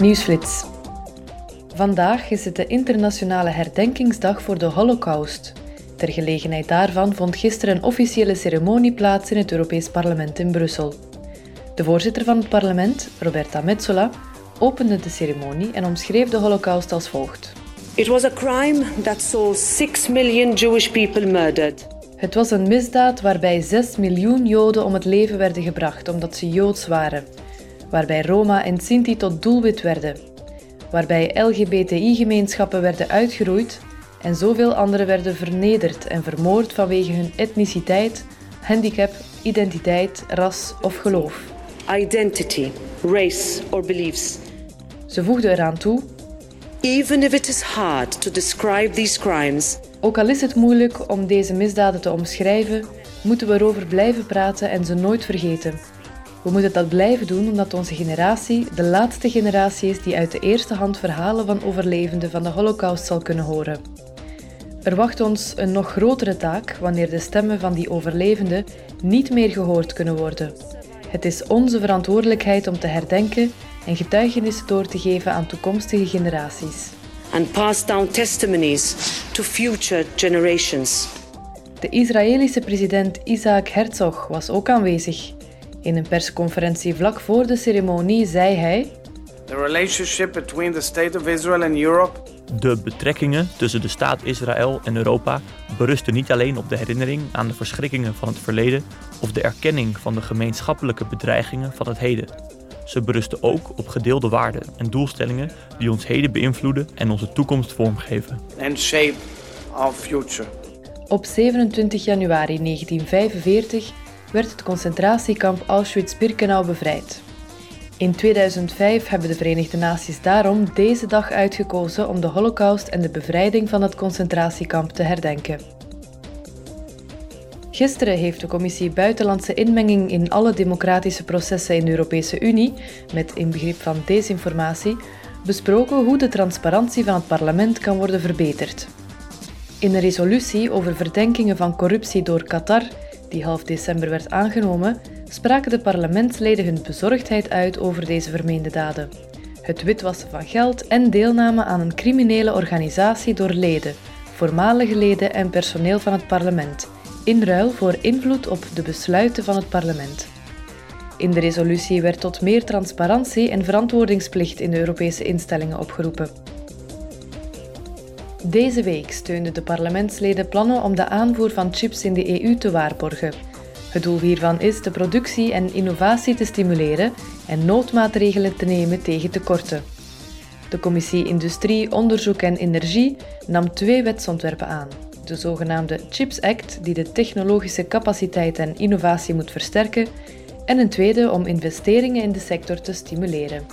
Nieuwsflits. Vandaag is het de internationale herdenkingsdag voor de Holocaust. Ter gelegenheid daarvan vond gisteren een officiële ceremonie plaats in het Europees Parlement in Brussel. De voorzitter van het parlement, Roberta Metsola, opende de ceremonie en omschreef de Holocaust als volgt. It was a crime that saw 6 million Jewish people murdered. Het was een misdaad waarbij 6 miljoen Joden om het leven werden gebracht omdat ze Joods waren, waarbij Roma en Sinti tot doelwit werden, waarbij LGBTI-gemeenschappen werden uitgeroeid en zoveel anderen werden vernederd en vermoord vanwege hun etniciteit, handicap, identiteit, ras of geloof. Identity, race or beliefs. Ze voegde eraan toe: Even if it is hard to describe these crimes, ook al is het moeilijk om deze misdaden te omschrijven, moeten we erover blijven praten en ze nooit vergeten. We moeten dat blijven doen omdat onze generatie de laatste generatie is die uit de eerste hand verhalen van overlevenden van de Holocaust zal kunnen horen. Er wacht ons een nog grotere taak wanneer de stemmen van die overlevenden niet meer gehoord kunnen worden. Het is onze verantwoordelijkheid om te herdenken en getuigenissen door te geven aan toekomstige generaties. And pass down testimonies to future generations. De Israëlische president Isaac Herzog was ook aanwezig. In een persconferentie vlak voor de ceremonie zei hij: The relationship between the state of Israel and Europe de betrekkingen tussen de staat Israël en Europa berusten niet alleen op de herinnering aan de verschrikkingen van het verleden of de erkenning van de gemeenschappelijke bedreigingen van het heden. Ze berusten ook op gedeelde waarden en doelstellingen die ons heden beïnvloeden en onze toekomst vormgeven. And shape our future. Op 27 januari 1945 werd het concentratiekamp Auschwitz-Birkenau bevrijd. In 2005 hebben de Verenigde Naties daarom deze dag uitgekozen om de Holocaust en de bevrijding van het concentratiekamp te herdenken. Gisteren heeft de Commissie Buitenlandse Inmenging in alle democratische processen in de Europese Unie, met inbegrip van desinformatie, besproken hoe de transparantie van het parlement kan worden verbeterd. In een resolutie over verdenkingen van corruptie door Qatar, die half december werd aangenomen, spraken de parlementsleden hun bezorgdheid uit over deze vermeende daden. Het witwassen van geld en deelname aan een criminele organisatie door leden, voormalige leden en personeel van het parlement, in ruil voor invloed op de besluiten van het parlement. In de resolutie werd tot meer transparantie en verantwoordingsplicht in de Europese instellingen opgeroepen. Deze week steunden de parlementsleden plannen om de aanvoer van chips in de EU te waarborgen. Het doel hiervan is de productie en innovatie te stimuleren en noodmaatregelen te nemen tegen tekorten. De Commissie Industrie, Onderzoek en Energie nam twee wetsontwerpen aan. De zogenaamde Chips Act, die de technologische capaciteit en innovatie moet versterken, en een tweede om investeringen in de sector te stimuleren.